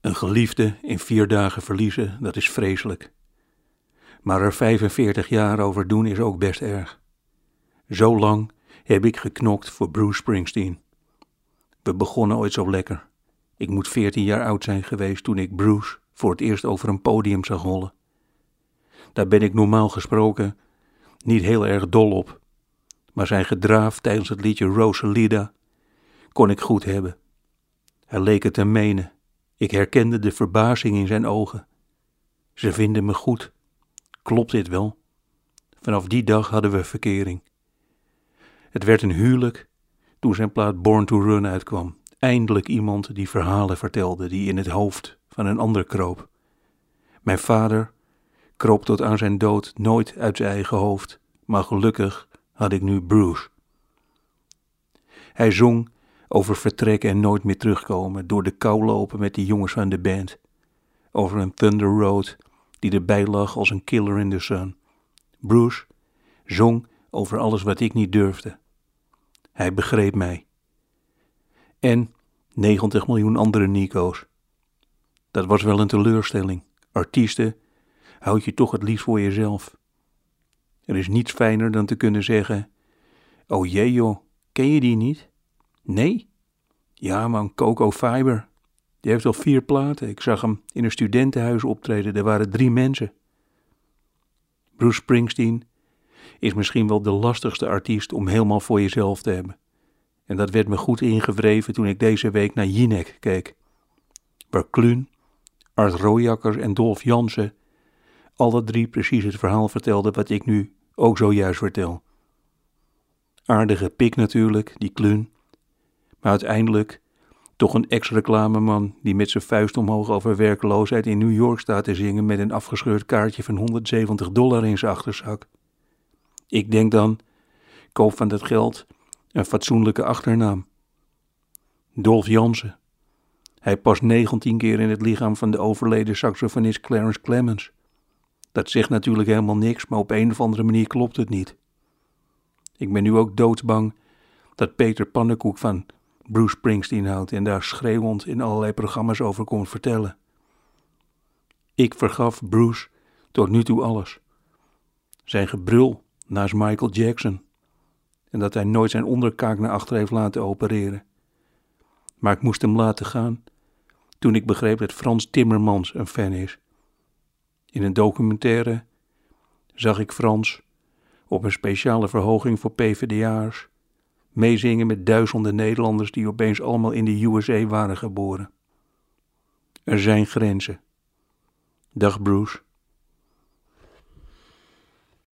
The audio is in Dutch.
Een geliefde in vier dagen verliezen, dat is vreselijk. Maar er 45 jaar over doen is ook best erg. Zo lang heb ik geknokt voor Bruce Springsteen. We begonnen ooit zo lekker. Ik moet 14 jaar oud zijn geweest toen ik Bruce voor het eerst over een podium zag hollen. Daar ben ik normaal gesproken niet heel erg dol op. Maar zijn gedraaf tijdens het liedje Rosalida kon ik goed hebben. Hij leek het te menen. Ik herkende de verbazing in zijn ogen. Ze vinden me goed. Klopt dit wel? Vanaf die dag hadden we verkering. Het werd een huwelijk toen zijn plaat Born to Run uitkwam. Eindelijk iemand die verhalen vertelde die in het hoofd van een ander kroop. Mijn vader kroop tot aan zijn dood nooit uit zijn eigen hoofd, maar gelukkig had ik nu Bruce. Hij zong over vertrekken en nooit meer terugkomen, door de kou lopen met die jongens van de band, over een Thunder Road die erbij lag als een killer in the sun. Bruce zong over alles wat ik niet durfde. Hij begreep mij. En 90 miljoen andere Nico's. Dat was wel een teleurstelling. Artiesten houd je toch het liefst voor jezelf. Er is niets fijner dan te kunnen zeggen: Oh jee joh, ken je die niet? Nee? Ja man, Coco Fiber. Die heeft al vier platen. Ik zag hem in een studentenhuis optreden. Er waren drie mensen. Bruce Springsteen is misschien wel de lastigste artiest om helemaal voor jezelf te hebben. En dat werd me goed ingewreven toen ik deze week naar Jinek keek. Waar Kluun, Art Royakkers en Dolf Jansen alle drie precies het verhaal vertelden wat ik nu ook zojuist vertel. Aardige pik natuurlijk, die Kluun. Maar uiteindelijk toch een ex-reclameman die met zijn vuist omhoog over werkloosheid in New York staat te zingen met een afgescheurd kaartje van 170 dollar in zijn achterzak. Ik denk dan, koop van dat geld een fatsoenlijke achternaam. Dolf Jansen. Hij past 19 keer in het lichaam van de overleden saxofonist Clarence Clemens. Dat zegt natuurlijk helemaal niks, maar op een of andere manier klopt het niet. Ik ben nu ook doodsbang dat Peter Pannenkoek van Bruce Springsteen houdt en daar schreeuwend in allerlei programma's over komt vertellen. Ik vergaf Bruce tot nu toe alles. Zijn gebrul naast Michael Jackson. En dat hij nooit zijn onderkaak naar achter heeft laten opereren. Maar ik moest hem laten gaan toen ik begreep dat Frans Timmermans een fan is. In een documentaire zag ik Frans op een speciale verhoging voor PvdA'ers meezingen met duizenden Nederlanders die opeens allemaal in de USA waren geboren. Er zijn grenzen. Dag Bruce.